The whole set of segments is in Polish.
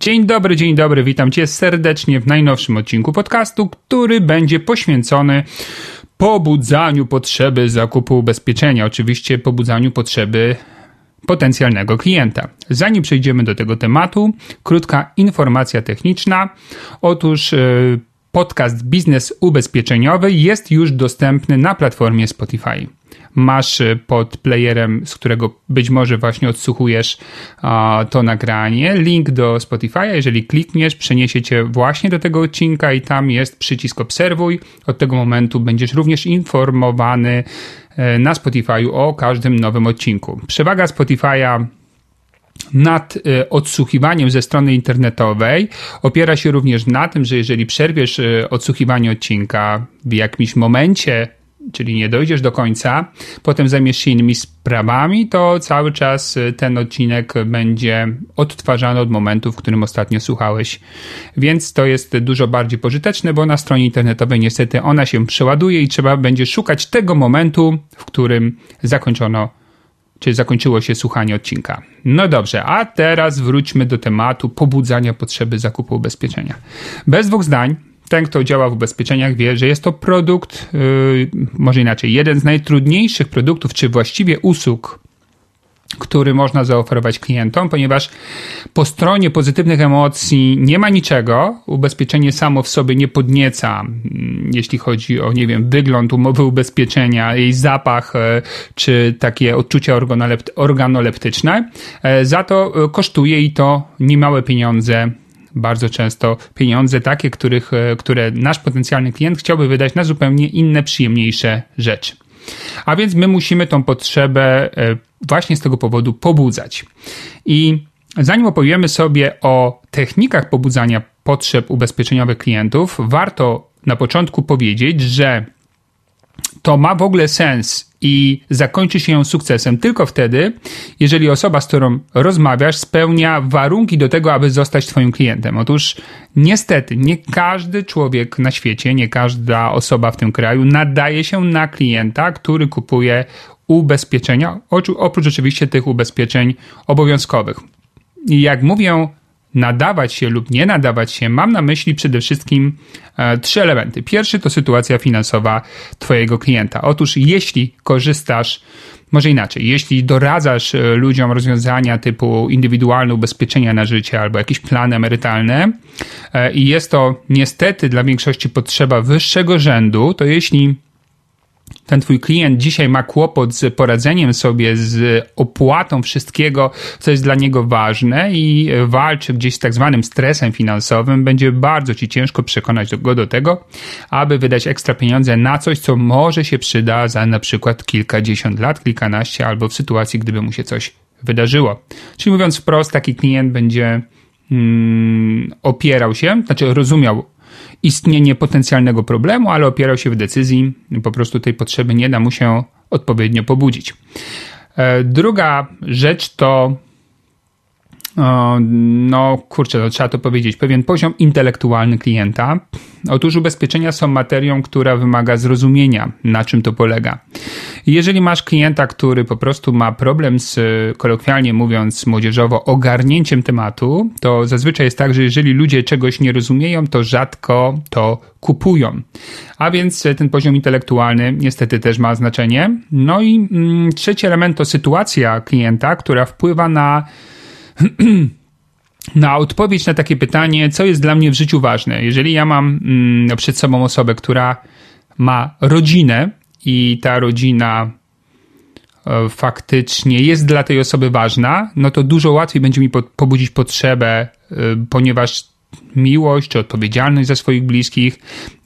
Dzień dobry, dzień dobry, witam Cię serdecznie w najnowszym odcinku podcastu, który będzie poświęcony pobudzaniu potrzeby zakupu ubezpieczenia, oczywiście pobudzaniu potrzeby potencjalnego klienta. Zanim przejdziemy do tego tematu, krótka informacja techniczna. Otóż yy, podcast Biznes Ubezpieczeniowy jest już dostępny na platformie Spotify masz pod playerem, z którego być może właśnie odsłuchujesz to nagranie, link do Spotify'a. Jeżeli klikniesz, przeniesie cię właśnie do tego odcinka i tam jest przycisk obserwuj. Od tego momentu będziesz również informowany e, na Spotify'u o każdym nowym odcinku. Przewaga Spotify'a nad e, odsłuchiwaniem ze strony internetowej opiera się również na tym, że jeżeli przerwiesz e, odsłuchiwanie odcinka w jakimś momencie czyli nie dojdziesz do końca, potem zajmiesz się innymi sprawami, to cały czas y, ten odcinek będzie odtwarzany od momentu, w którym ostatnio słuchałeś. Więc to jest dużo bardziej pożyteczne, bo na stronie internetowej niestety ona się przeładuje i trzeba będzie szukać tego momentu, w którym zakończono czy zakończyło się słuchanie odcinka. No dobrze, a teraz wróćmy do tematu pobudzania potrzeby zakupu ubezpieczenia. Bez dwóch zdań, ten, kto działa w ubezpieczeniach, wie, że jest to produkt, yy, może inaczej, jeden z najtrudniejszych produktów, czy właściwie usług, który można zaoferować klientom, ponieważ po stronie pozytywnych emocji nie ma niczego. Ubezpieczenie samo w sobie nie podnieca, mm, jeśli chodzi o, nie wiem, wygląd umowy ubezpieczenia, jej zapach, e, czy takie odczucia organoleptyczne. E, za to e, kosztuje i to niemałe pieniądze bardzo często pieniądze takie, których, e, które nasz potencjalny klient chciałby wydać na zupełnie inne, przyjemniejsze rzeczy. A więc my musimy tą potrzebę e, właśnie z tego powodu pobudzać. I zanim opowiemy sobie o technikach pobudzania potrzeb ubezpieczeniowych klientów, warto na początku powiedzieć, że to ma w ogóle sens i zakończy się ją sukcesem tylko wtedy, jeżeli osoba, z którą rozmawiasz, spełnia warunki do tego, aby zostać Twoim klientem. Otóż niestety nie każdy człowiek na świecie, nie każda osoba w tym kraju nadaje się na klienta, który kupuje ubezpieczenia, oprócz oczywiście tych ubezpieczeń obowiązkowych. I jak mówię nadawać się lub nie nadawać się, mam na myśli przede wszystkim e, trzy elementy. Pierwszy to sytuacja finansowa Twojego klienta. Otóż, jeśli korzystasz, może inaczej, jeśli doradzasz e, ludziom rozwiązania typu indywidualne ubezpieczenia na życie albo jakieś plany emerytalne e, i jest to niestety dla większości potrzeba wyższego rzędu, to jeśli ten twój klient dzisiaj ma kłopot z poradzeniem sobie z opłatą wszystkiego, co jest dla niego ważne i walczy gdzieś z tak zwanym stresem finansowym, będzie bardzo ci ciężko przekonać go do tego, aby wydać ekstra pieniądze na coś, co może się przyda za na przykład kilkadziesiąt lat, kilkanaście, albo w sytuacji, gdyby mu się coś wydarzyło. Czyli mówiąc wprost, taki klient będzie mm, opierał się, znaczy rozumiał istnienie potencjalnego problemu, ale opierał się w decyzji, po prostu tej potrzeby nie da mu się odpowiednio pobudzić. E, druga rzecz to no kurczę, to trzeba to powiedzieć, pewien poziom intelektualny klienta. Otóż ubezpieczenia są materią, która wymaga zrozumienia, na czym to polega. Jeżeli masz klienta, który po prostu ma problem z, kolokwialnie mówiąc młodzieżowo, ogarnięciem tematu, to zazwyczaj jest tak, że jeżeli ludzie czegoś nie rozumieją, to rzadko to kupują. A więc ten poziom intelektualny niestety też ma znaczenie. No i mm, trzeci element to sytuacja klienta, która wpływa na na odpowiedź na takie pytanie, co jest dla mnie w życiu ważne. Jeżeli ja mam mm, przed sobą osobę, która ma rodzinę i ta rodzina e, faktycznie jest dla tej osoby ważna, no to dużo łatwiej będzie mi po, pobudzić potrzebę, e, ponieważ miłość czy odpowiedzialność za swoich bliskich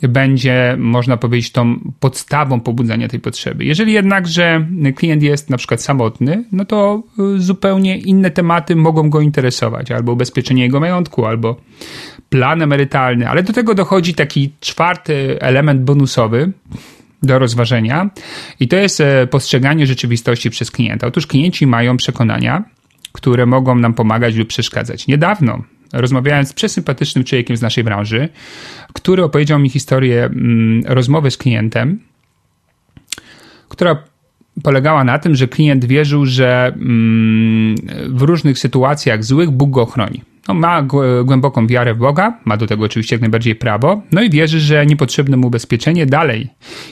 będzie, można powiedzieć, tą podstawą pobudzania tej potrzeby. Jeżeli jednakże klient jest na przykład samotny, no to y, zupełnie inne tematy mogą go interesować, albo ubezpieczenie jego majątku, albo plan emerytalny, ale do tego dochodzi taki czwarty element bonusowy, do rozważenia i to jest e, postrzeganie rzeczywistości przez klienta. Otóż klienci mają przekonania, które mogą nam pomagać lub przeszkadzać. Niedawno rozmawiałem z przesympatycznym człowiekiem z naszej branży, który opowiedział mi historię mm, rozmowy z klientem, która polegała na tym, że klient wierzył, że mm, w różnych sytuacjach złych Bóg go chroni no, ma głęboką wiarę w Boga, ma do tego oczywiście jak najbardziej prawo, no i wierzy, że niepotrzebne mu ubezpieczenie dalej.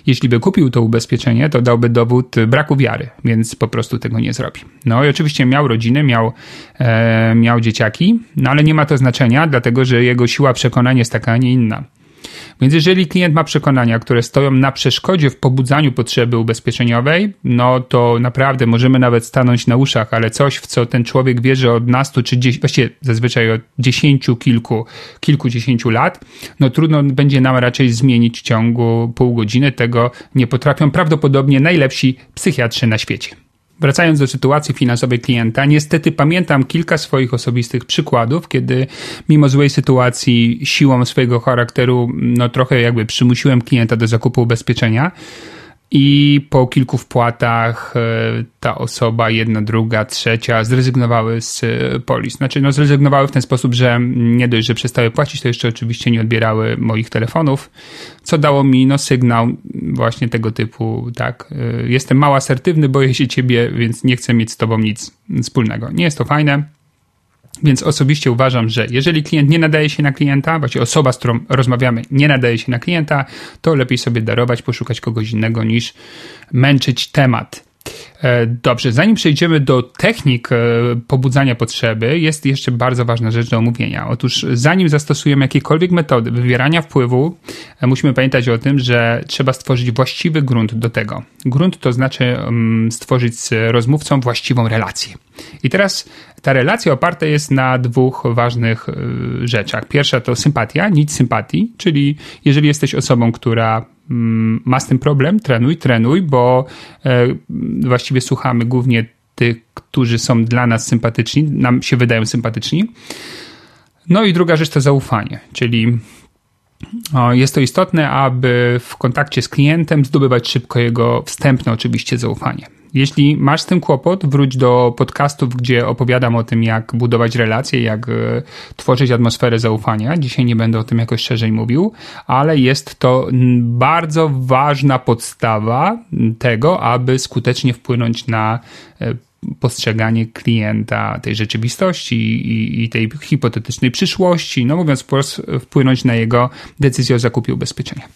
Jeśli by kupił to ubezpieczenie, to dałby dowód braku wiary, więc po prostu tego nie zrobi. No i oczywiście miał rodzinę, miał, e, miał dzieciaki, no ale nie ma to znaczenia, dlatego że jego siła przekonania jest taka, a nie inna. Więc jeżeli klient ma przekonania, które stoją na przeszkodzie w pobudzaniu potrzeby ubezpieczeniowej, no to naprawdę możemy nawet stanąć na uszach, ale coś, w co ten człowiek wierzy od nastu czy dziesięciu, właściwie zazwyczaj od dziesięciu, kilku, kilkudziesięciu lat, no trudno będzie nam raczej zmienić w ciągu pół godziny. Tego nie potrafią prawdopodobnie najlepsi psychiatrzy na świecie. Wracając do sytuacji finansowej klienta, niestety pamiętam kilka swoich osobistych przykładów, kiedy mimo złej sytuacji siłą swojego charakteru, no trochę jakby przymusiłem klienta do zakupu ubezpieczenia i po kilku wpłatach e, ta osoba, jedna, druga, trzecia zrezygnowały z e, polis. Znaczy, no zrezygnowały w ten sposób, że nie dość, że przestały płacić, to jeszcze oczywiście nie odbierały moich telefonów, co dało mi no sygnał właśnie tego typu, tak, e, jestem mało asertywny, boję się ciebie, więc nie chcę mieć z tobą nic wspólnego. Nie jest to fajne, więc osobiście uważam, że jeżeli klient nie nadaje się na klienta, właściwie osoba, z którą rozmawiamy, nie nadaje się na klienta, to lepiej sobie darować, poszukać kogoś innego niż męczyć temat. E, dobrze, zanim przejdziemy do technik e, pobudzania potrzeby, jest jeszcze bardzo ważna rzecz do omówienia. Otóż, zanim zastosujemy jakiekolwiek metody wywierania wpływu, e, musimy pamiętać o tym, że trzeba stworzyć właściwy grunt do tego. Grunt to znaczy mm, stworzyć z rozmówcą właściwą relację. I teraz ta relacja oparta jest na dwóch ważnych rzeczach. Pierwsza to sympatia, nic sympatii, czyli jeżeli jesteś osobą, która Mm, ma z tym problem, trenuj, trenuj, bo e, właściwie słuchamy głównie tych, którzy są dla nas sympatyczni, nam się wydają sympatyczni. No i druga rzecz to zaufanie, czyli jest to istotne, aby w kontakcie z klientem zdobywać szybko jego wstępne oczywiście zaufanie. Jeśli masz z tym kłopot, wróć do podcastów, gdzie opowiadam o tym, jak budować relacje, jak e, tworzyć atmosferę zaufania. Dzisiaj nie będę o tym jakoś szerzej mówił, ale jest to bardzo ważna podstawa tego, aby skutecznie wpłynąć na e, postrzeganie klienta tej rzeczywistości i, i, tej hipotetycznej przyszłości, no mówiąc wprost, wpłynąć na jego decyzję o zakupie ubezpieczenia.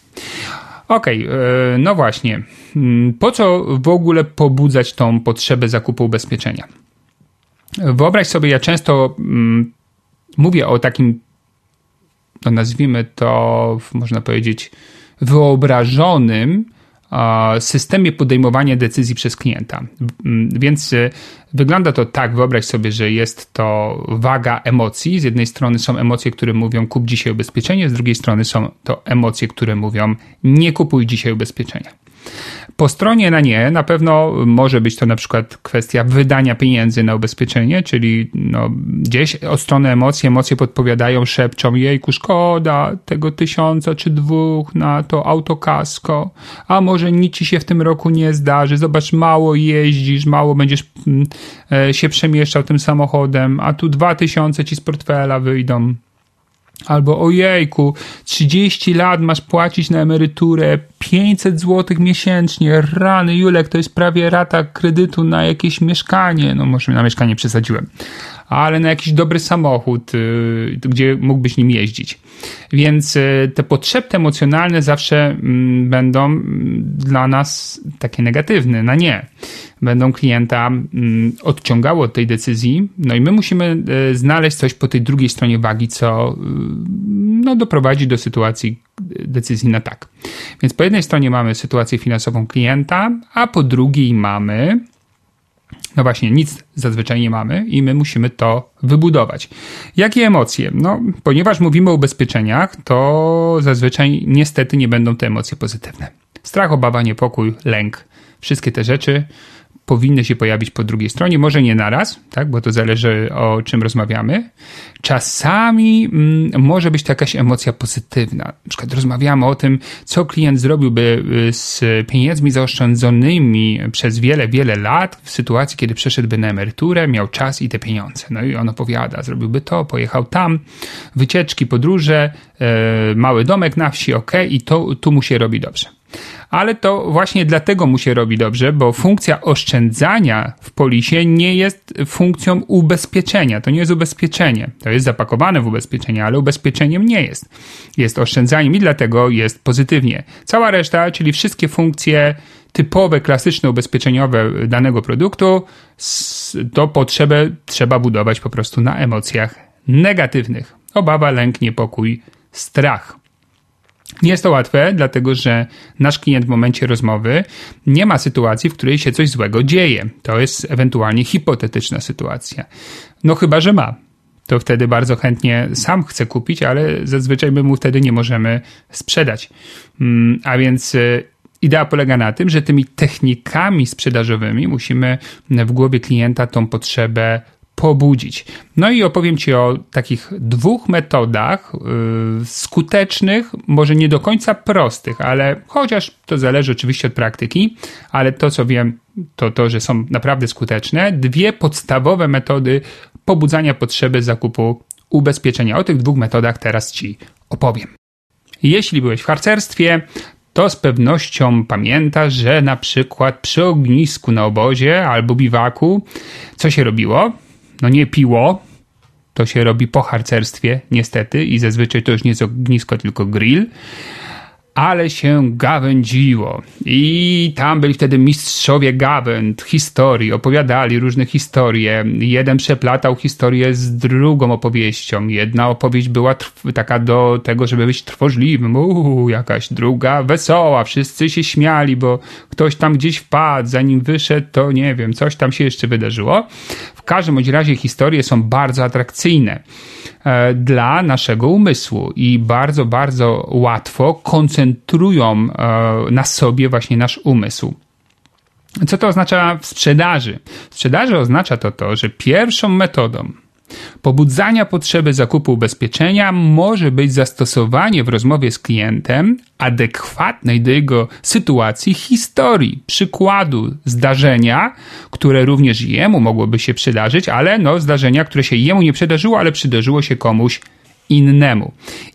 Okej, okay, e, no właśnie. Mm, po co w ogóle pobudzać tą potrzebę zakupu ubezpieczenia? Wyobraź sobie, ja często mm, mówię o takim, no nazwijmy to, można powiedzieć, wyobrażonym systemie podejmowania decyzji przez klienta. Więc y, wygląda to tak, wyobraź sobie, że jest to waga emocji. Z jednej strony są emocje, które mówią kup dzisiaj ubezpieczenie, z drugiej strony są to emocje, które mówią nie kupuj dzisiaj ubezpieczenia. Po stronie na nie na pewno może być to na przykład kwestia wydania pieniędzy na ubezpieczenie, czyli no, gdzieś od strony emocji, emocje podpowiadają, szepczą, jejku, szkoda tego tysiąca czy dwóch na to autokasko, a może nic ci się w tym roku nie zdarzy, zobacz, mało jeździsz, mało będziesz mm, e, się przemieszczał tym samochodem, a tu dwa tysiące ci z portfela wyjdą. Albo ojejku, 30 lat masz płacić na emeryturę 500 zł miesięcznie. Rany, Julek, to jest prawie rata kredytu na jakieś mieszkanie. No może na mieszkanie przesadziłem ale na jakiś dobry samochód, y, gdzie mógłbyś nim jeździć. Więc y, te potrzeby emocjonalne zawsze mm, będą mm, dla nas takie negatywne, na nie. Będą klienta mm, odciągały od tej decyzji, no i my musimy y, znaleźć coś po tej drugiej stronie wagi, co no, doprowadzi do sytuacji decyzji na tak. Więc po jednej stronie mamy sytuację finansową klienta, a po drugiej mamy No właśnie, nic zazwyczaj nie mamy i my musimy to wybudować. Jakie emocje? No, ponieważ mówimy o ubezpieczeniach, to zazwyczaj niestety nie będą te emocje pozytywne. Strach, obawa, niepokój, lęk, wszystkie te rzeczy powinny się pojawić po drugiej stronie. Może nie naraz, tak, bo to zależy o czym rozmawiamy. Czasami mm, może być to jakaś emocja pozytywna. Na przykład rozmawiamy o tym, co klient zrobiłby y, z pieniędzmi zaoszczędzonymi przez wiele, wiele lat w sytuacji, kiedy przeszedłby na emeryturę, miał czas i te pieniądze. No i on opowiada, zrobiłby to, pojechał tam, wycieczki, podróże, yy, mały domek na wsi, ok, i to tu mu się robi dobrze ale to właśnie dlatego mu się robi dobrze, bo funkcja oszczędzania w polisie nie jest funkcją ubezpieczenia. To nie jest ubezpieczenie. To jest zapakowane w ubezpieczenie, ale ubezpieczeniem nie jest. Jest oszczędzaniem i dlatego jest pozytywnie. Cała reszta, czyli wszystkie funkcje typowe, klasyczne, ubezpieczeniowe danego produktu, to potrzebę trzeba budować po prostu na emocjach negatywnych. Obawa, lęk, niepokój, strach. Nie jest to łatwe, dlatego że nasz klient w momencie rozmowy nie ma sytuacji, w której się coś złego dzieje. To jest ewentualnie hipotetyczna sytuacja. No chyba, że ma. To wtedy bardzo chętnie sam chce kupić, ale zazwyczaj my mu wtedy nie możemy sprzedać. Mm, a więc y, idea polega na tym, że tymi technikami sprzedażowymi musimy w głowie klienta tą potrzebę pobudzić. No i opowiem Ci o takich dwóch metodach yy, skutecznych, może nie do końca prostych, ale chociaż to zależy oczywiście od praktyki, ale to co wiem, to to, że są naprawdę skuteczne. Dwie podstawowe metody pobudzania potrzeby zakupu ubezpieczenia. O tych dwóch metodach teraz Ci opowiem. Jeśli byłeś w harcerstwie, to z pewnością pamiętasz, że na przykład przy ognisku na obozie albo biwaku, co się robiło? No nie piło, to się robi po harcerstwie, niestety, i zazwyczaj to już nie jest ognisko, tylko grill ale się gawędziło. I tam byli wtedy mistrzowie gawęd, historii, opowiadali różne historie. Jeden przeplatał historię z drugą opowieścią. Jedna opowieść była taka do tego, żeby być trwożliwym, uuu, jakaś druga wesoła, wszyscy się śmiali, bo ktoś tam gdzieś wpadł, zanim wyszedł, to nie wiem, coś tam się jeszcze wydarzyło. W każdym bądź razie historie są bardzo atrakcyjne. E, dla naszego umysłu i bardzo, bardzo łatwo koncentrują e, na sobie właśnie nasz umysł. Co to oznacza w sprzedaży? W sprzedaży oznacza to to, że pierwszą metodą, Pobudzania potrzeby zakupu ubezpieczenia może być zastosowanie w rozmowie z klientem adekwatnej do jego sytuacji historii, przykładu, zdarzenia, które również jemu mogłoby się przydarzyć, ale no zdarzenia, które się jemu nie przydarzyło, ale przydarzyło się komuś innemu.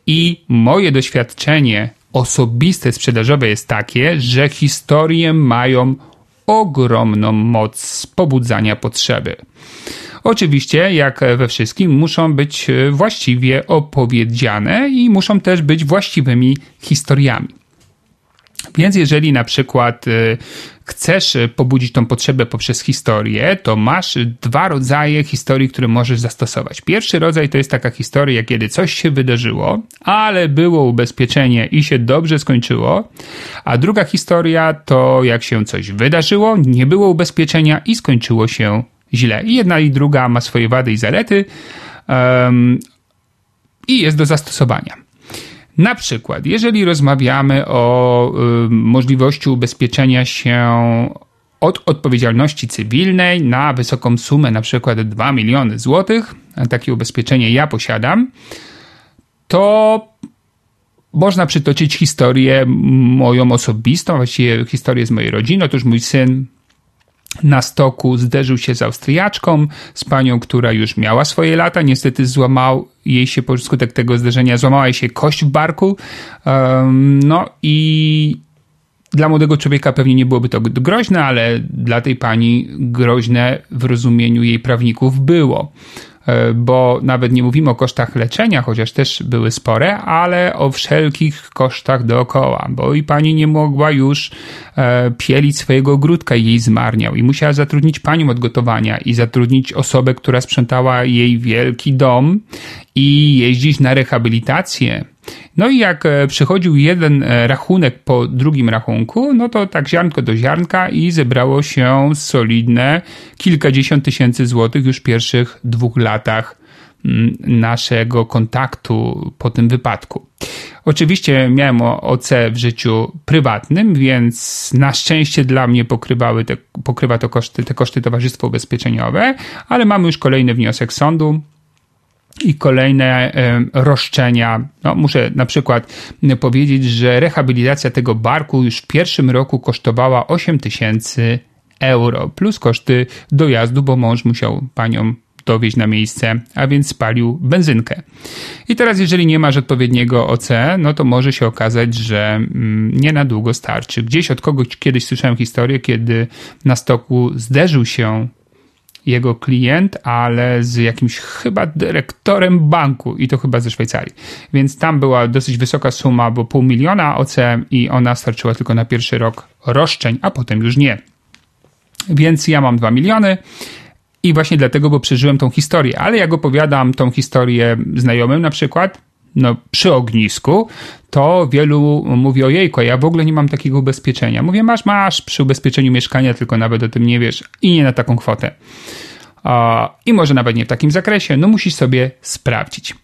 I moje doświadczenie osobiste sprzedażowe jest takie, że historie mają ogromną moc pobudzania potrzeby. Oczywiście, jak we wszystkim, muszą być e, właściwie opowiedziane i muszą też być właściwymi historiami. Więc jeżeli na przykład e, chcesz pobudzić tą potrzebę poprzez historię, to masz dwa rodzaje historii, które możesz zastosować. Pierwszy rodzaj to jest taka historia, kiedy coś się wydarzyło, ale było ubezpieczenie i się dobrze skończyło, a druga historia to jak się coś wydarzyło, nie było ubezpieczenia i skończyło się źle. I jedna i druga ma swoje wady i zalety um, i jest do zastosowania. Na przykład, jeżeli rozmawiamy o y, możliwości ubezpieczenia się od odpowiedzialności cywilnej na wysoką sumę, na przykład 2 miliony złotych, takie ubezpieczenie ja posiadam, to można przytoczyć historię moją osobistą, właściwie historię z mojej rodziny. Otóż mój syn na stoku zderzył się z Austriaczką, z panią, która już miała swoje lata. Niestety złamał jej się, po skutek tego zderzenia, złamała jej się kość w barku. Um, no i dla młodego człowieka pewnie nie byłoby to groźne, ale dla tej pani groźne w rozumieniu jej prawników było. E, bo nawet nie mówimy o kosztach leczenia, chociaż też były spore, ale o wszelkich kosztach dookoła, bo i pani nie mogła już e, pielić swojego ogródka i jej zmarniał i musiała zatrudnić panią od gotowania i zatrudnić osobę, która sprzątała jej wielki dom i jeździć na rehabilitację No i jak e, przychodził jeden e, rachunek po drugim rachunku, no to tak ziarnko do ziarnka i zebrało się solidne kilkadziesiąt tysięcy złotych już w pierwszych dwóch latach mm, naszego kontaktu po tym wypadku. Oczywiście miałem OC w życiu prywatnym, więc na szczęście dla mnie pokrywały te, pokrywa to koszty, te koszty towarzystwo ubezpieczeniowe, ale mamy już kolejny wniosek sądu i kolejne roszczenia. No, muszę na przykład powiedzieć, że rehabilitacja tego barku już w pierwszym roku kosztowała 8 tysięcy euro, plus koszty dojazdu, bo mąż musiał panią dowieźć na miejsce, a więc spalił benzynkę. I teraz, jeżeli nie masz odpowiedniego OC, no to może się okazać, że mm, nie na długo starczy. Gdzieś od kogoś kiedyś słyszałem historię, kiedy na stoku zderzył się jego klient, ale z jakimś chyba dyrektorem banku i to chyba ze Szwajcarii. Więc tam była dosyć wysoka suma, bo pół miliona OC i ona starczyła tylko na pierwszy rok roszczeń, a potem już nie. Więc ja mam dwa miliony i właśnie dlatego, bo przeżyłem tą historię, ale jak opowiadam tą historię znajomym na przykład, no, przy ognisku, to wielu mówi, ojejku, ja w ogóle nie mam takiego ubezpieczenia. Mówię, masz, masz przy ubezpieczeniu mieszkania, tylko nawet o tym nie wiesz i nie na taką kwotę. I może nawet nie w takim zakresie, no musisz sobie sprawdzić.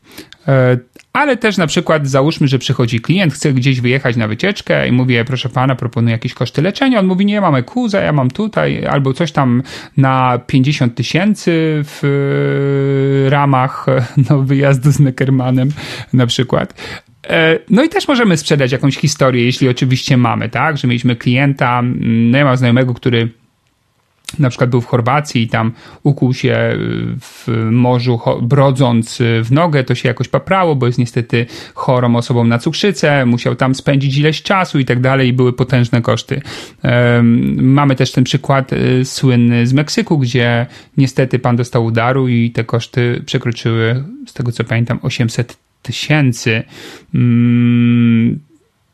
E, ale też na przykład załóżmy, że przychodzi klient, chce gdzieś wyjechać na wycieczkę i mówię, proszę pana, proponuję jakieś koszty leczenia. On mówi, nie, mamy kuza, ja mam tutaj, albo coś tam na 50 tysięcy w ramach no, wyjazdu z Neckermanem na przykład. E, no i też możemy sprzedać jakąś historię, jeśli oczywiście mamy, tak, że mieliśmy klienta, no ja mam znajomego, który na przykład był w Chorwacji i tam ukuł się w morzu, brodząc w nogę, to się jakoś paprało, bo jest niestety chorą osobą na cukrzycę, musiał tam spędzić ileś czasu i tak dalej, i były potężne koszty. Mamy też ten przykład y, słynny z Meksyku, gdzie niestety pan dostał udaru i te koszty przekroczyły, z tego co pamiętam, 800 tysięcy.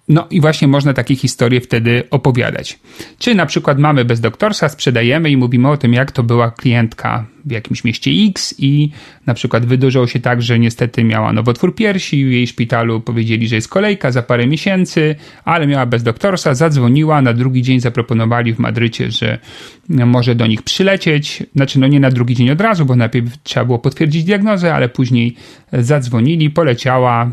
No i właśnie można takie historie wtedy opowiadać. Czy na przykład mamy bez doktorsa, sprzedajemy i mówimy o tym, jak to była klientka w jakimś mieście X i na przykład wydarzyło się tak, że niestety miała nowotwór piersi, w jej szpitalu powiedzieli, że jest kolejka za parę miesięcy, ale miała bez doktorsa, zadzwoniła, na drugi dzień zaproponowali w Madrycie, że może do nich przylecieć, znaczy no nie na drugi dzień od razu, bo najpierw trzeba było potwierdzić diagnozę, ale później zadzwonili, poleciała,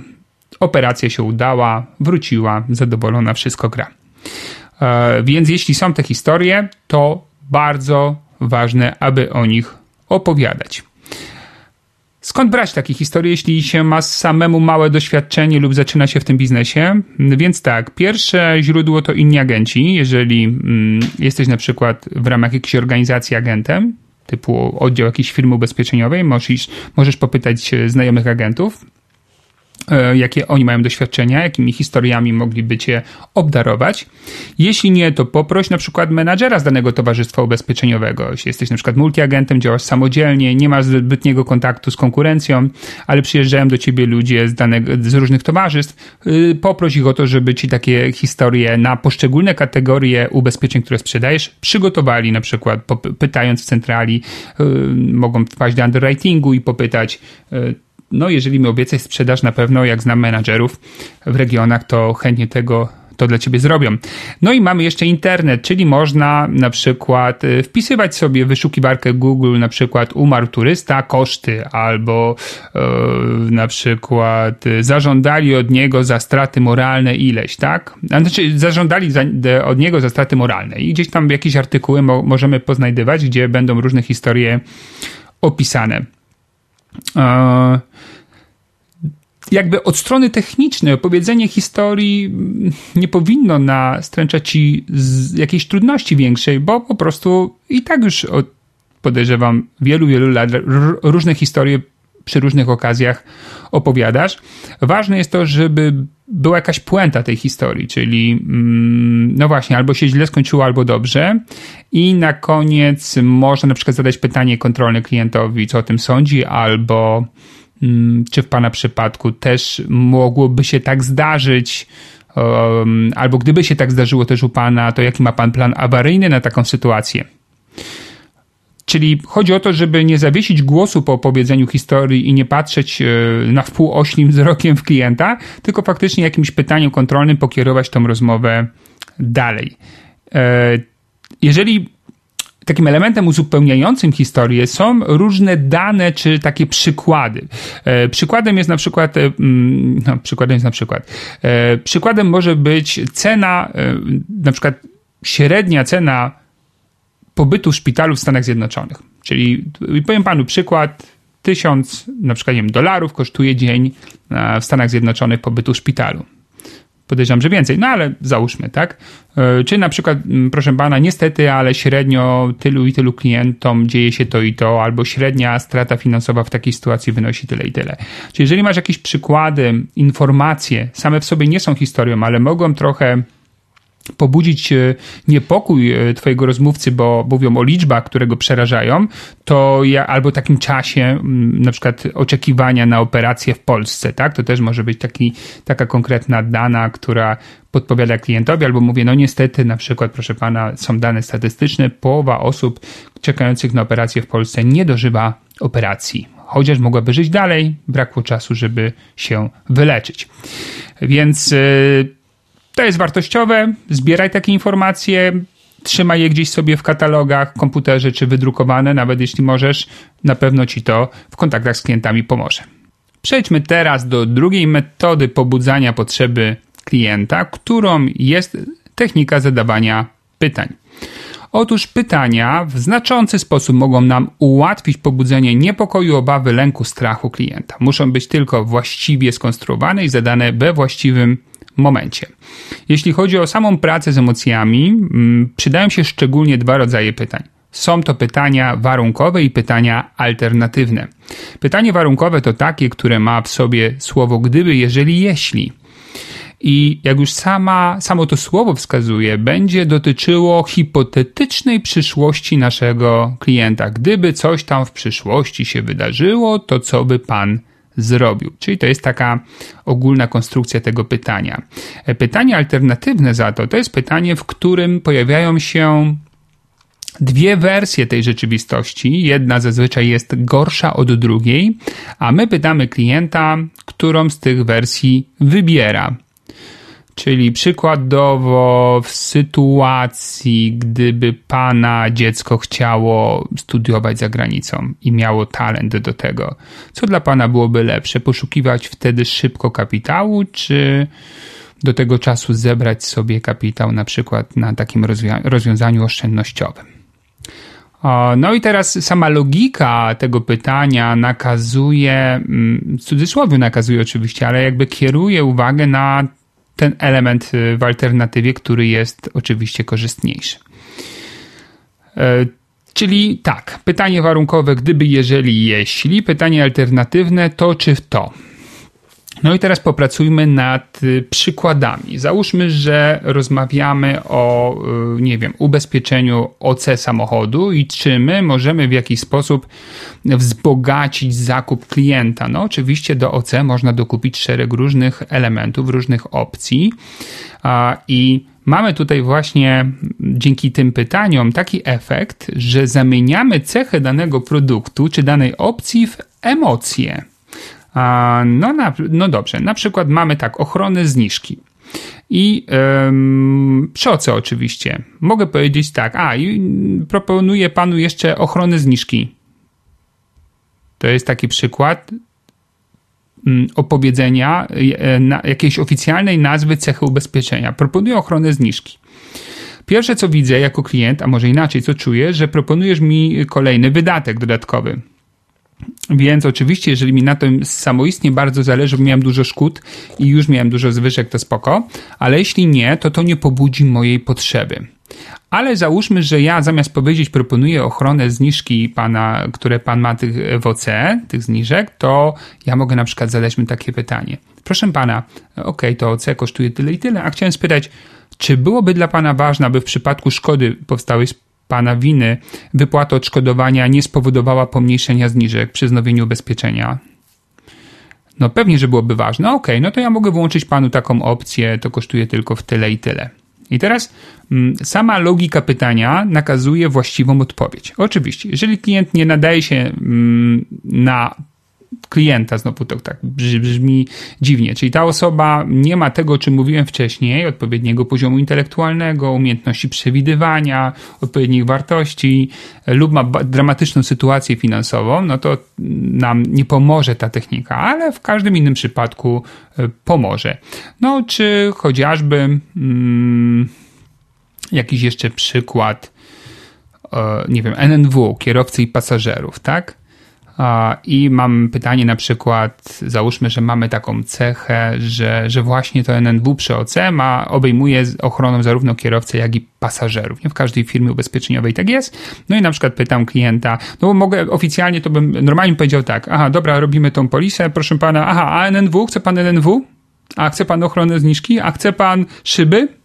Operacja się udała, wróciła, zadowolona, wszystko gra. E, więc jeśli są te historie, to bardzo ważne, aby o nich opowiadać. Skąd brać takie historie, jeśli się ma samemu małe doświadczenie lub zaczyna się w tym biznesie? Więc tak, pierwsze źródło to inni agenci. Jeżeli mm, jesteś na przykład w ramach jakiejś organizacji agentem, typu oddział jakiejś firmy ubezpieczeniowej, możesz, możesz popytać znajomych agentów, jakie oni mają doświadczenia, jakimi historiami mogliby cię obdarować. Jeśli nie, to poproś na przykład menadżera z danego towarzystwa ubezpieczeniowego. Jeśli jesteś na przykład multiagentem, działasz samodzielnie, nie masz zbytniego kontaktu z konkurencją, ale przyjeżdżają do ciebie ludzie z, danego, z różnych towarzystw, y, poproś ich o to, żeby ci takie historie na poszczególne kategorie ubezpieczeń, które sprzedajesz, przygotowali na przykład, pytając w centrali, y, mogą wpaść do underwritingu i popytać, y, no jeżeli mi obiecać sprzedaż, na pewno jak znam menadżerów w regionach, to chętnie tego to dla ciebie zrobią. No i mamy jeszcze internet, czyli można na przykład y, wpisywać sobie wyszukiwarkę Google, na przykład umarł turysta, koszty, albo yy, na przykład y, zażądali od niego za straty moralne ileś, tak? Znaczy, zażądali za, od niego za straty moralne i gdzieś tam jakieś artykuły mo możemy poznajdywać, gdzie będą różne historie opisane. Yy, jakby od strony technicznej opowiedzenie historii nie powinno nastręczać ci jakiejś trudności większej, bo po prostu i tak już od, podejrzewam wielu, wielu lat różne historie przy różnych okazjach opowiadasz. Ważne jest to, żeby była jakaś puenta tej historii, czyli mm, no właśnie, albo się źle skończyło, albo dobrze. I na koniec można na przykład zadać pytanie kontrolne klientowi, co o tym sądzi, albo Mm, czy w Pana przypadku też mogłoby się tak zdarzyć? Um, albo gdyby się tak zdarzyło też u Pana, to jaki ma Pan plan awaryjny na taką sytuację? Czyli chodzi o to, żeby nie zawiesić głosu po opowiedzeniu historii i nie patrzeć na wpół oślim wzrokiem w klienta, tylko faktycznie jakimś pytaniem kontrolnym pokierować tą rozmowę dalej. Jeżeli takim elementem uzupełniającym historię są różne dane czy takie przykłady. E, przykładem jest na przykład, e, mm, no, przykładem jest na przykład, e, przykładem może być cena, na przykład średnia cena pobytu w szpitalu w Stanach Zjednoczonych. Czyli powiem panu przykład, tysiąc na przykład nie wiem, dolarów kosztuje dzień w Stanach Zjednoczonych pobytu w szpitalu. Podejrzewam, że więcej, no ale załóżmy, tak? E, czy na przykład, proszę pana, niestety, ale średnio tylu i tylu klientom dzieje się to i to, albo średnia strata finansowa w takiej sytuacji wynosi tyle i tyle. Czyli jeżeli masz jakieś przykłady, informacje, same w sobie nie są historią, ale mogą trochę pobudzić e, niepokój e, twojego rozmówcy, bo mówią o liczbach, które go przerażają, to ja, albo takim czasie, na przykład oczekiwania na operację w Polsce, tak? To też może być taki, taka konkretna dana, która podpowiada klientowi, albo mówię, no niestety, na przykład, proszę pana, są dane statystyczne, połowa osób czekających na operację w Polsce nie dożywa operacji. Chociaż mogłaby żyć dalej, brakło czasu, żeby się wyleczyć. Więc yy, to jest wartościowe, zbieraj takie informacje, trzymaj je gdzieś sobie w katalogach, komputerze czy wydrukowane, nawet jeśli możesz, na pewno ci to w kontaktach z klientami pomoże. Przejdźmy teraz do drugiej metody pobudzania potrzeby klienta, którą jest technika zadawania pytań. Otóż pytania w znaczący sposób mogą nam ułatwić pobudzenie niepokoju, obawy, lęku, strachu klienta. Muszą być tylko właściwie skonstruowane i zadane we właściwym momencie. Jeśli chodzi o samą pracę z emocjami, mm, przydają się szczególnie dwa rodzaje pytań. Są to pytania warunkowe i pytania alternatywne. Pytanie warunkowe to takie, które ma w sobie słowo gdyby, jeżeli, jeśli. I jak już sama, samo to słowo wskazuje, będzie dotyczyło hipotetycznej przyszłości naszego klienta. Gdyby coś tam w przyszłości się wydarzyło, to co by pan zrobił. Czyli to jest taka ogólna konstrukcja tego pytania. E, pytanie alternatywne za to to jest pytanie, w którym pojawiają się dwie wersje tej rzeczywistości. Jedna zazwyczaj jest gorsza od drugiej, a my pytamy klienta, którą z tych wersji wybiera. Czyli przykładowo w sytuacji, gdyby pana dziecko chciało studiować za granicą i miało talent do tego, co dla pana byłoby lepsze? Poszukiwać wtedy szybko kapitału, czy do tego czasu zebrać sobie kapitał na przykład na takim rozwią rozwiązaniu oszczędnościowym? No i teraz sama logika tego pytania nakazuje, mm, w cudzysłowie nakazuje oczywiście, ale jakby kieruje uwagę na ten element y, w alternatywie, który jest oczywiście korzystniejszy. E, czyli tak, pytanie warunkowe, gdyby, jeżeli, jeśli, pytanie alternatywne to czy to. No i teraz popracujmy nad y, przykładami. Załóżmy, że rozmawiamy o, y, nie wiem, ubezpieczeniu OC samochodu i czy my możemy w jakiś sposób wzbogacić zakup klienta. No, oczywiście do OC można dokupić szereg różnych elementów, różnych opcji i mamy tutaj właśnie dzięki tym pytaniom taki efekt, że zamieniamy cechy danego produktu czy danej opcji w emocje. No, na, no dobrze, na przykład mamy tak, ochronę zniżki. I ym, przy OC oczywiście. Mogę powiedzieć tak, a i proponuję panu jeszcze ochronę zniżki. To jest taki przykład mm, opowiedzenia e, jakiejś oficjalnej nazwy cechy ubezpieczenia. Proponuję ochronę zniżki. Pierwsze co widzę jako klient, a może inaczej co czuję, że proponujesz mi kolejny wydatek dodatkowy. Więc oczywiście, jeżeli mi na tym samoistnie bardzo zależy, bo miałem dużo szkód i już miałem dużo zwyżek, to spoko, ale jeśli nie, to to nie pobudzi mojej potrzeby. Ale załóżmy, że ja zamiast powiedzieć proponuję ochronę zniżki pana, które pan ma tych w OC, tych zniżek, to ja mogę na przykład zadać mi takie pytanie. Proszę pana, ok, to OC kosztuje tyle i tyle, a chciałem spytać, czy byłoby dla pana ważne, aby w przypadku szkody powstałej pana winy wypłata odszkodowania nie spowodowała pomniejszenia zniżek przy wznowieniu ubezpieczenia. No pewnie, że byłoby ważne. Ok, no to ja mogę włączyć panu taką opcję, to kosztuje tylko w tyle i tyle. I teraz mm, sama logika pytania nakazuje właściwą odpowiedź. Oczywiście, jeżeli klient nie nadaje się mm, na klienta, znowu to tak brzmi dziwnie, czyli ta osoba nie ma tego, o czym mówiłem wcześniej, odpowiedniego poziomu intelektualnego, umiejętności przewidywania, odpowiednich wartości lub ma dramatyczną sytuację finansową, no to nam nie pomoże ta technika, ale w każdym innym przypadku e, pomoże. No, czy chociażby hmm, jakiś jeszcze przykład, e, nie wiem, NNW, kierowcy i pasażerów, tak? I mam pytanie na przykład, załóżmy, że mamy taką cechę, że, że właśnie to NNW przy OC ma, obejmuje ochroną zarówno kierowcę, jak i pasażerów. Nie w każdej firmie ubezpieczeniowej tak jest. No i na przykład pytam klienta, no bo mogę oficjalnie, to bym normalnie powiedział tak, aha, dobra, robimy tą polisę, proszę pana, aha, a NNW, chce pan NNW? A chce pan ochronę zniżki? A chce pan szyby?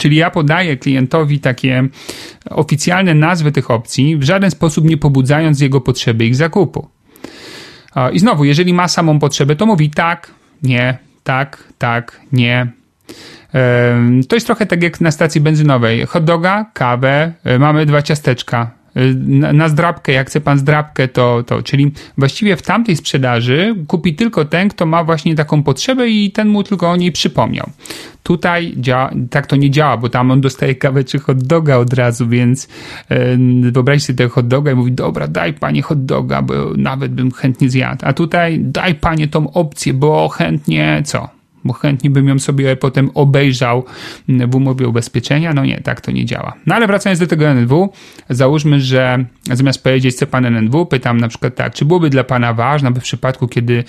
Czyli ja podaję klientowi takie oficjalne nazwy tych opcji, w żaden sposób nie pobudzając jego potrzeby ich zakupu. I znowu, jeżeli ma samą potrzebę, to mówi tak, nie, tak, tak, nie. To jest trochę tak jak na stacji benzynowej. Hot doga, kawę, e, mamy dwa ciasteczka na, na zdrabkę, jak chce pan zdrabkę, to, to. Czyli właściwie w tamtej sprzedaży kupi tylko ten, kto ma właśnie taką potrzebę i ten mu tylko o niej przypomniał. Tutaj działa, tak to nie działa, bo tam on dostaje kawę czy hot doga od razu, więc yy, wyobraź sobie tego hot doga i mówi, dobra, daj panie hot doga, bo nawet bym chętnie zjadł. A tutaj daj panie tą opcję, bo chętnie co? Bo chętnie bym ją sobie potem obejrzał w umowie ubezpieczenia. No nie, tak to nie działa. No ale wracając do tego NNW, załóżmy, że zamiast powiedzieć, co pan NNW, pytam na przykład tak, czy byłoby dla pana ważne, aby w przypadku, kiedy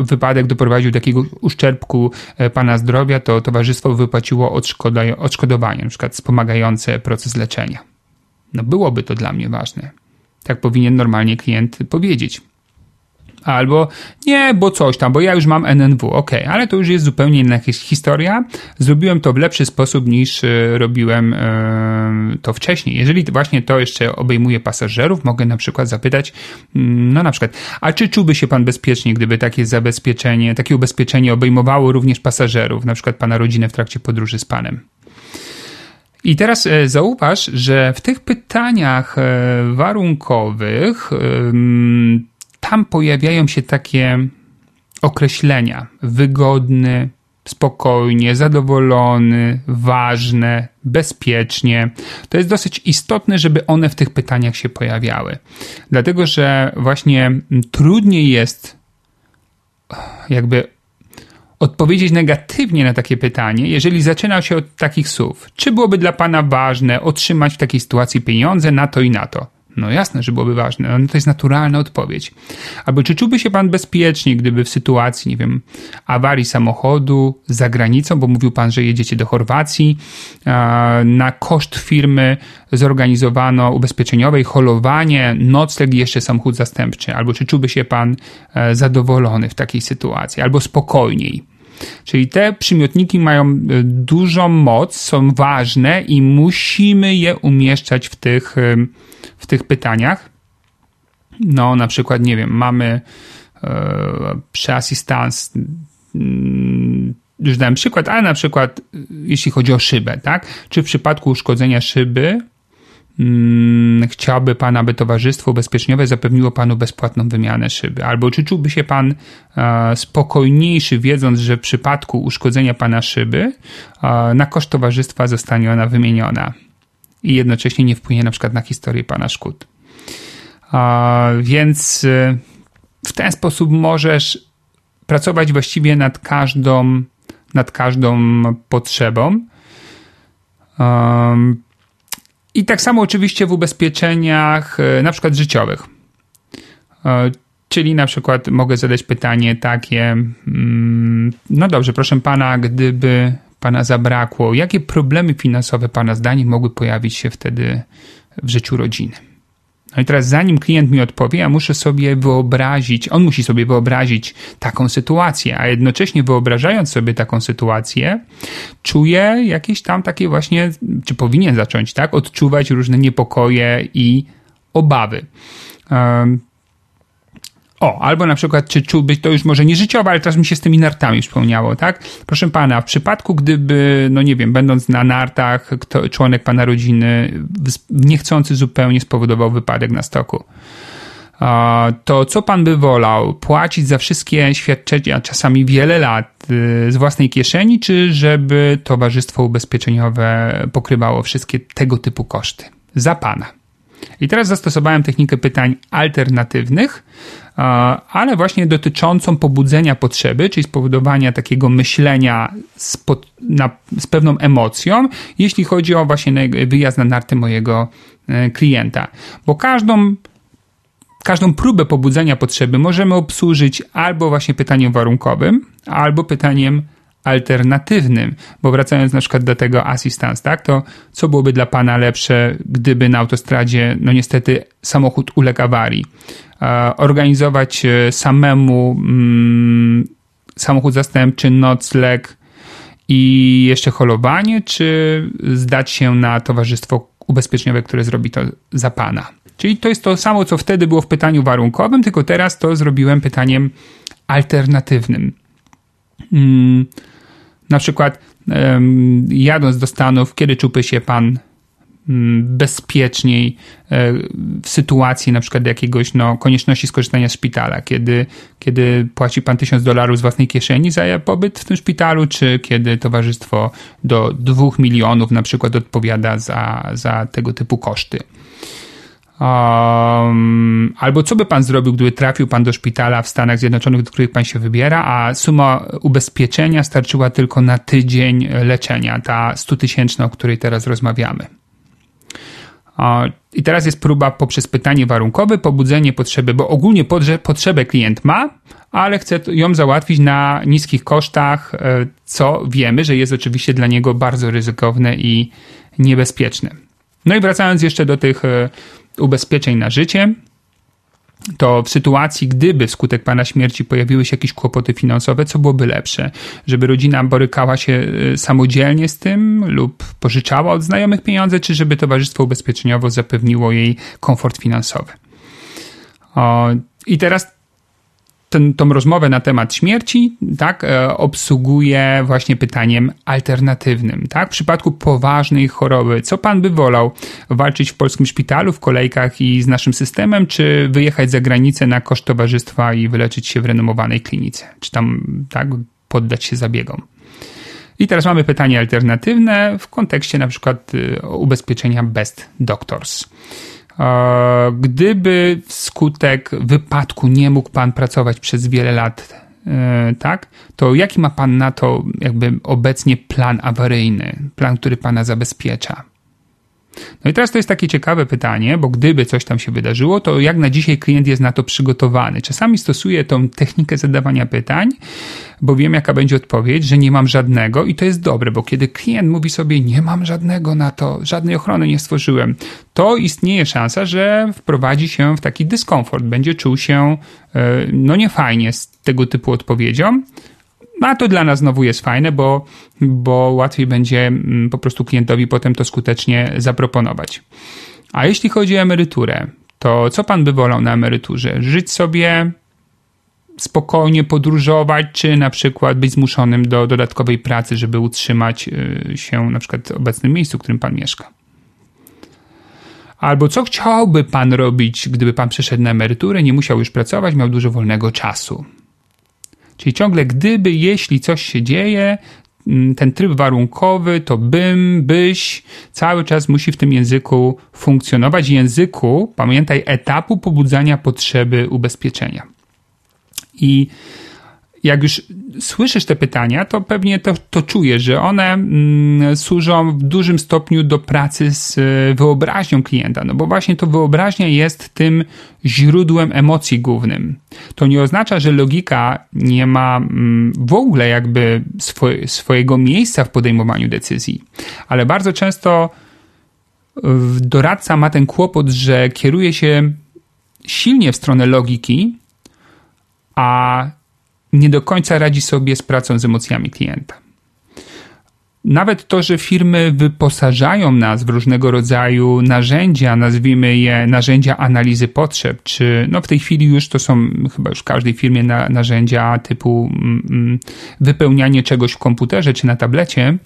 wypadek doprowadził do takiego uszczerbku e, pana zdrowia, to towarzystwo wypłaciło odszkodowanie, na przykład wspomagające proces leczenia. No byłoby to dla mnie ważne. Tak powinien normalnie klient powiedzieć albo nie, bo coś tam, bo ja już mam NNW, ok, ale to już jest zupełnie inna historia. Zrobiłem to w lepszy sposób niż e, robiłem e, to wcześniej. Jeżeli właśnie to jeszcze obejmuje pasażerów, mogę na przykład zapytać, mm, no na przykład, a czy czułby się pan bezpiecznie, gdyby takie zabezpieczenie, takie ubezpieczenie obejmowało również pasażerów, na przykład pana rodzinę w trakcie podróży z panem? I teraz e, zauważ, że w tych pytaniach warunkowych tam pojawiają się takie określenia: wygodny, spokojnie, zadowolony, ważne, bezpiecznie. To jest dosyć istotne, żeby one w tych pytaniach się pojawiały. Dlatego, że właśnie trudniej jest jakby odpowiedzieć negatywnie na takie pytanie, jeżeli zaczynał się od takich słów. Czy byłoby dla Pana ważne otrzymać w takiej sytuacji pieniądze na to i na to? No jasne, że byłoby ważne. No, to jest naturalna odpowiedź. Albo czy czułby się pan bezpiecznie, gdyby w sytuacji, nie wiem, awarii samochodu za granicą, bo mówił pan, że jedziecie do Chorwacji, na koszt firmy zorganizowano ubezpieczeniowej holowanie, nocleg i jeszcze samochód zastępczy. Albo czy czułby się pan e, zadowolony w takiej sytuacji, albo spokojniej. Czyli te przymiotniki mają e, dużą moc, są ważne i musimy je umieszczać w tych w tych pytaniach. No, na przykład, nie wiem, mamy e, przeasystans, mm, już dałem przykład, ale na przykład e, jeśli chodzi o szybę, tak? Czy w przypadku uszkodzenia szyby hmm, chciałby Pan, aby Towarzystwo Ubezpieczeniowe zapewniło Panu bezpłatną wymianę szyby? Albo czy czułby się Pan e, spokojniejszy, wiedząc, że w przypadku uszkodzenia Pana szyby e, na koszt Towarzystwa zostanie ona wymieniona? i jednocześnie nie wpłynie na przykład na historię pana szkód. Więc y, w ten sposób możesz pracować właściwie nad każdą, nad każdą potrzebą. I tak samo oczywiście w ubezpieczeniach, y, na przykład życiowych. Czyli na przykład mogę zadać pytanie takie, mm, no dobrze, proszę pana, gdyby Pana zabrakło? Jakie problemy finansowe Pana zdaniem mogły pojawić się wtedy w życiu rodziny? No i teraz, zanim klient mi odpowie, ja muszę sobie wyobrazić, on musi sobie wyobrazić taką sytuację, a jednocześnie wyobrażając sobie taką sytuację, czuje jakieś tam takie właśnie, czy powinien zacząć, tak, odczuwać różne niepokoje i obawy. O, albo na przykład, czy czułbyś, to już może nie życiowe, ale teraz mi się z tymi nartami wspomniało, tak? Proszę pana, w przypadku, gdyby, no nie wiem, będąc na nartach, kto, członek pana rodziny niechcący zupełnie spowodował wypadek na stoku, to co pan by wolał? Płacić za wszystkie świadczenia, czasami wiele lat y, z własnej kieszeni, czy żeby towarzystwo ubezpieczeniowe pokrywało wszystkie tego typu koszty? Za pana. I teraz zastosowałem technikę pytań alternatywnych, ale właśnie dotyczącą pobudzenia potrzeby, czyli spowodowania takiego myślenia z, pod, na, z pewną emocją, jeśli chodzi o właśnie wyjazd na narty mojego e, klienta. Bo każdą każdą próbę pobudzenia potrzeby możemy obsłużyć albo właśnie pytaniem warunkowym, albo pytaniem alternatywnym, bo wracając na przykład do tego assistance, tak, to co byłoby dla Pana lepsze, gdyby na autostradzie, no niestety samochód uległ awarii? E, organizować e, samemu mm, samochód zastępczy, nocleg i jeszcze holowanie, czy zdać się na towarzystwo ubezpieczeniowe, które zrobi to za Pana? Czyli to jest to samo, co wtedy było w pytaniu warunkowym, tylko teraz to zrobiłem pytaniem alternatywnym. Hmm na przykład jadąc do Stanów, kiedy czułby się pan mm, bezpieczniej e, w sytuacji na przykład jakiegoś no, konieczności skorzystania z szpitala, kiedy, kiedy płaci pan tysiąc dolarów z własnej kieszeni za pobyt w tym szpitalu, czy kiedy towarzystwo do dwóch milionów na przykład odpowiada za, za tego typu koszty. Um, albo co by pan zrobił, gdyby trafił pan do szpitala w Stanach Zjednoczonych, do których pan się wybiera, a suma ubezpieczenia starczyła tylko na tydzień leczenia, ta 100 tysięczna, o której teraz rozmawiamy. I teraz jest próba poprzez pytanie warunkowe, pobudzenie potrzeby, bo ogólnie potrzebę klient ma, ale chce ją załatwić na niskich kosztach, e, co wiemy, że jest oczywiście dla niego bardzo ryzykowne i niebezpieczne. No i wracając jeszcze do tych e, ubezpieczeń na życie, to w sytuacji, gdyby wskutek pana śmierci pojawiły się jakieś kłopoty finansowe, co byłoby lepsze? Żeby rodzina borykała się y, samodzielnie z tym lub pożyczała od znajomych pieniądze, czy żeby towarzystwo ubezpieczeniowo zapewniło jej komfort finansowy? O, I teraz ten, tą rozmowę na temat śmierci, tak, e, obsługuje właśnie pytaniem alternatywnym, tak? W przypadku poważnej choroby, co pan by wolał? Walczyć w polskim szpitalu, w kolejkach i z naszym systemem, czy wyjechać za granicę na koszt towarzystwa i wyleczyć się w renomowanej klinice? Czy tam, tak, poddać się zabiegom? I teraz mamy pytanie alternatywne w kontekście na przykład y, ubezpieczenia Best Doctors. Gdyby wskutek wypadku nie mógł pan pracować przez wiele lat, e, tak, to jaki ma pan na to jakby obecnie plan awaryjny, plan, który pana zabezpiecza? No i teraz to jest takie ciekawe pytanie, bo gdyby coś tam się wydarzyło, to jak na dzisiaj klient jest na to przygotowany? Czasami stosuję tą technikę zadawania pytań, bo wiem, jaka będzie odpowiedź, że nie mam żadnego i to jest dobre, bo kiedy klient mówi sobie, nie mam żadnego na to, żadnej ochrony nie stworzyłem, to istnieje szansa, że wprowadzi się w taki dyskomfort, będzie czuł się e, no niefajnie z tego typu odpowiedzią. No a to dla nas znowu jest fajne, bo, bo łatwiej będzie mm, po prostu klientowi potem to skutecznie zaproponować. A jeśli chodzi o emeryturę, to co pan by wolał na emeryturze? Żyć sobie spokojnie podróżować, czy na przykład być zmuszonym do dodatkowej pracy, żeby utrzymać y, się na przykład w obecnym miejscu, w którym pan mieszka. Albo co chciałby pan robić, gdyby pan przeszedł na emeryturę, nie musiał już pracować, miał dużo wolnego czasu. Czyli ciągle gdyby, jeśli coś się dzieje, mm, ten tryb warunkowy, to bym, byś, cały czas musi w tym języku funkcjonować. Języku, pamiętaj, etapu pobudzania potrzeby ubezpieczenia. I jak już słyszysz te pytania, to pewnie to, to czujesz, że one mm, służą w dużym stopniu do pracy z e, wyobraźnią klienta, no bo właśnie to wyobraźnia jest tym źródłem emocji głównym. To nie oznacza, że logika nie ma mm, w ogóle jakby swoje, swojego miejsca w podejmowaniu decyzji, ale bardzo często doradca ma ten kłopot, że kieruje się silnie w stronę logiki, a nie do końca radzi sobie z pracą z emocjami klienta. nawet to, że firmy wyposażają nas w różnego rodzaju narzędzia, nazwijmy je narzędzia analizy potrzeb, czy no w tej chwili już to są chyba już w każdej firmie na, narzędzia typu mm, mm wypełnianie czegoś w komputerze czy na tablecie,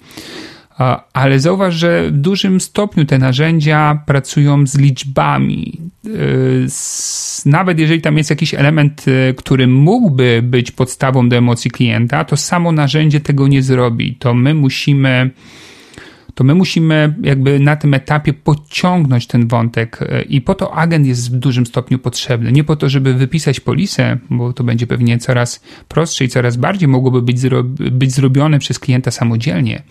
ale zauważ, że w dużym stopniu te narzędzia pracują z liczbami. Y, nawet jeżeli tam jest jakiś element, y, który mógłby być podstawą do emocji klienta, to samo narzędzie tego nie zrobi. To my musimy to my musimy jakby na tym etapie podciągnąć ten wątek e, i po to agent jest w dużym stopniu potrzebny. Nie po to, żeby wypisać polisę, bo to będzie pewnie coraz prostsze i coraz bardziej mogłoby być, zro być zrobione przez klienta samodzielnie,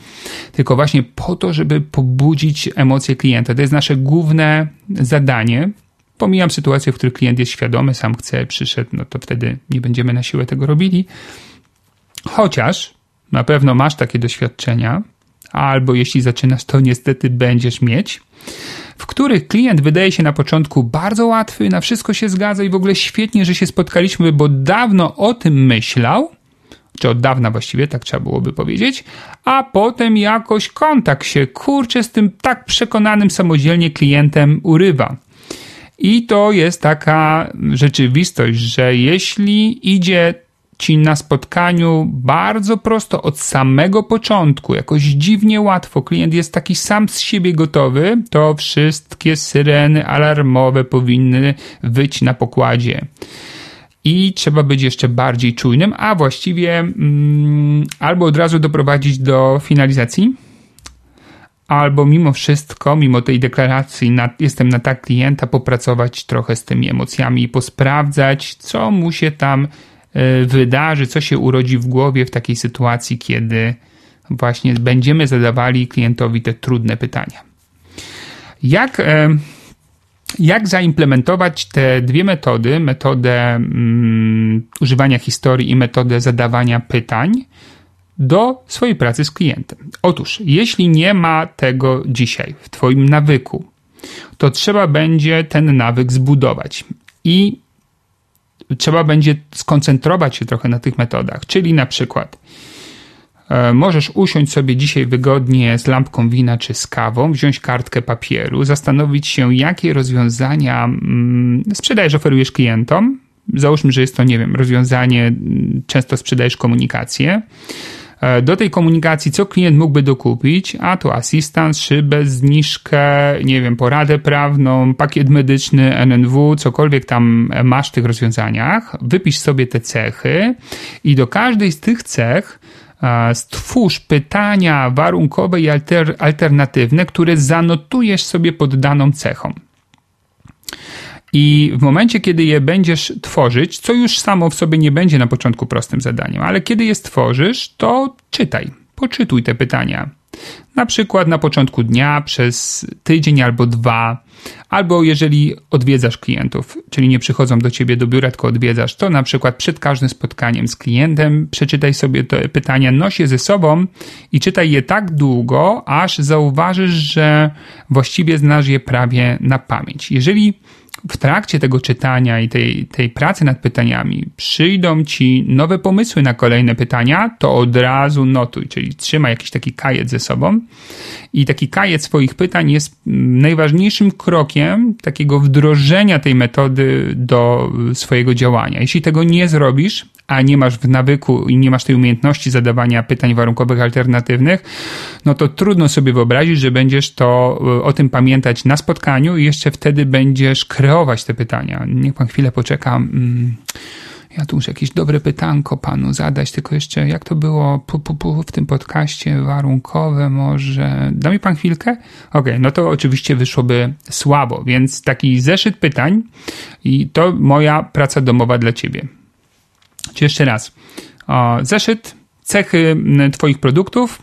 tylko właśnie po to, żeby pobudzić emocje klienta. To jest nasze główne zadanie. Pomijam sytuację, w której klient jest świadomy, sam chce, przyszedł, no to wtedy nie będziemy na siłę tego robili. Chociaż na pewno masz takie doświadczenia, albo jeśli zaczynasz, to niestety będziesz mieć, w których klient wydaje się na początku bardzo łatwy, na wszystko się zgadza i w ogóle świetnie, że się spotkaliśmy, bo dawno o tym myślał, czy od dawna właściwie, tak trzeba byłoby powiedzieć, a potem jakoś kontakt się, kurczę, z tym tak przekonanym samodzielnie klientem urywa. I to jest taka rzeczywistość, że jeśli idzie ci na spotkaniu bardzo prosto od samego początku, jakoś dziwnie łatwo. Klient jest taki sam z siebie gotowy, to wszystkie syreny alarmowe powinny wyć na pokładzie. I trzeba być jeszcze bardziej czujnym, a właściwie mm, albo od razu doprowadzić do finalizacji, albo mimo wszystko, mimo tej deklaracji, na, jestem na tak klienta, popracować trochę z tymi emocjami i posprawdzać, co mu się tam wydarzy, co się urodzi w głowie w takiej sytuacji, kiedy właśnie będziemy zadawali klientowi te trudne pytania. Jak, e, jak zaimplementować te dwie metody, metodę um, używania historii i metodę zadawania pytań do swojej pracy z klientem? Otóż, jeśli nie ma tego dzisiaj w Twoim nawyku, to trzeba będzie ten nawyk zbudować. I trzeba będzie skoncentrować się trochę na tych metodach, czyli na przykład e, możesz usiąść sobie dzisiaj wygodnie z lampką wina czy z kawą, wziąć kartkę papieru, zastanowić się, jakie rozwiązania mm, sprzedajesz, oferujesz klientom. Załóżmy, że jest to, nie wiem, rozwiązanie, mm, często sprzedajesz komunikację do tej komunikacji, co klient mógłby dokupić, a to asystent, szybę, zniżkę, nie wiem, poradę prawną, pakiet medyczny, NNW, cokolwiek tam masz w tych rozwiązaniach, wypisz sobie te cechy i do każdej z tych cech e, stwórz pytania warunkowe i alter, alternatywne, które zanotujesz sobie pod daną cechą. I w momencie, kiedy je będziesz tworzyć, co już samo w sobie nie będzie na początku prostym zadaniem, ale kiedy je stworzysz, to czytaj, poczytuj te pytania. Na przykład na początku dnia przez tydzień albo dwa, albo jeżeli odwiedzasz klientów, czyli nie przychodzą do ciebie do biura, tylko odwiedzasz, to na przykład przed każdym spotkaniem z klientem przeczytaj sobie te pytania, noś je ze sobą i czytaj je tak długo, aż zauważysz, że właściwie znasz je prawie na pamięć. Jeżeli w trakcie tego czytania i tej, tej pracy nad pytaniami przyjdą ci nowe pomysły na kolejne pytania, to od razu notuj, czyli trzymaj jakiś taki kajet ze sobą. I taki kajet swoich pytań jest najważniejszym krokiem takiego wdrożenia tej metody do swojego działania. Jeśli tego nie zrobisz, a nie masz w nawyku i nie masz tej umiejętności zadawania pytań warunkowych alternatywnych, no to trudno sobie wyobrazić, że będziesz to o tym pamiętać na spotkaniu i jeszcze wtedy będziesz kreować te pytania. Niech pan chwilę poczeka. Mm, ja tu muszę jakieś dobre pytanko panu zadać, tylko jeszcze jak to było pu, pu, pu, w tym podcaście warunkowe może... Da mi pan chwilkę? Okej, okay, no to oczywiście wyszłoby słabo, więc taki zeszyt pytań i to moja praca domowa dla ciebie. Czy jeszcze raz. Zeszyt, cechy Twoich produktów,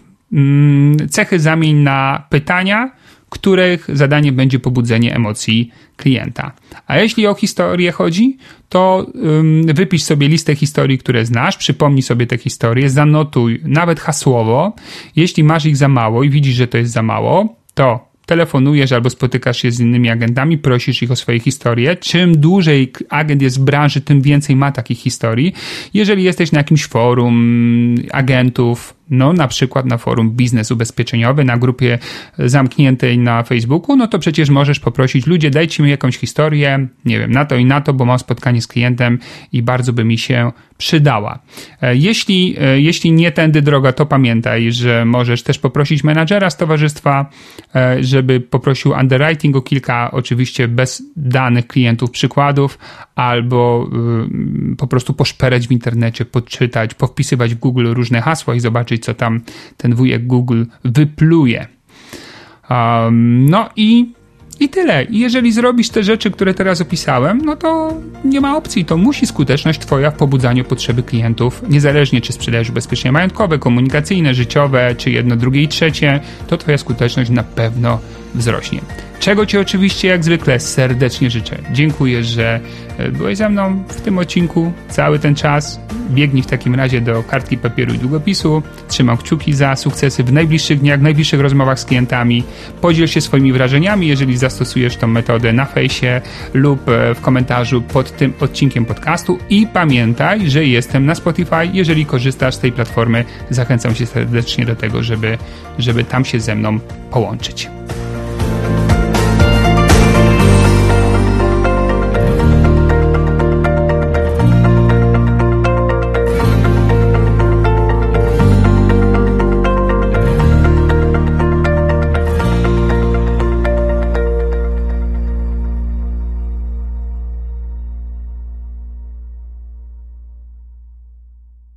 cechy zamień na pytania, których zadanie będzie pobudzenie emocji klienta. A jeśli o historię chodzi, to wypisz sobie listę historii, które znasz, przypomnij sobie te historie, zanotuj nawet hasłowo. Jeśli masz ich za mało i widzisz, że to jest za mało, to telefonujesz albo spotykasz się z innymi agentami, prosisz ich o swoje historie. Czym dłużej agent jest w branży, tym więcej ma takich historii. Jeżeli jesteś na jakimś forum agentów, no na przykład na forum Biznes Ubezpieczeniowy, na grupie zamkniętej na Facebooku, no to przecież możesz poprosić, ludzie dajcie mi jakąś historię, nie wiem, na to i na to, bo mam spotkanie z klientem i bardzo by mi się przydała. E, jeśli, e, jeśli nie tędy droga, to pamiętaj, że możesz też poprosić menadżera z towarzystwa, e, żeby poprosił underwriting o kilka, oczywiście bez danych klientów, przykładów, albo po prostu poszperać w internecie, podczytać, powpisywać w Google różne hasła i zobaczyć, co tam ten wujek Google wypluje. No i i tyle. Jeżeli zrobisz te rzeczy, które teraz opisałem, no to nie ma opcji. To musi skuteczność Twoja w pobudzaniu potrzeby klientów, niezależnie czy sprzedajesz ubezpieczenia majątkowe, komunikacyjne, życiowe, czy jedno, drugie i trzecie, to Twoja skuteczność na pewno wzrośnie. Czego Ci oczywiście jak zwykle serdecznie życzę. Dziękuję, że e, byłeś ze mną w tym odcinku cały ten czas. Biegnij w takim razie do kartki papieru i długopisu. Trzymam kciuki za sukcesy w najbliższych dniach, najbliższych rozmowach z klientami. Podziel się swoimi wrażeniami, jeżeli zastosujesz tą metodę na fejsie lub e, w komentarzu pod tym odcinkiem podcastu. I pamiętaj, że jestem na Spotify. Jeżeli korzystasz z tej platformy, zachęcam Cię serdecznie do tego, żeby, żeby tam się ze mną połączyć.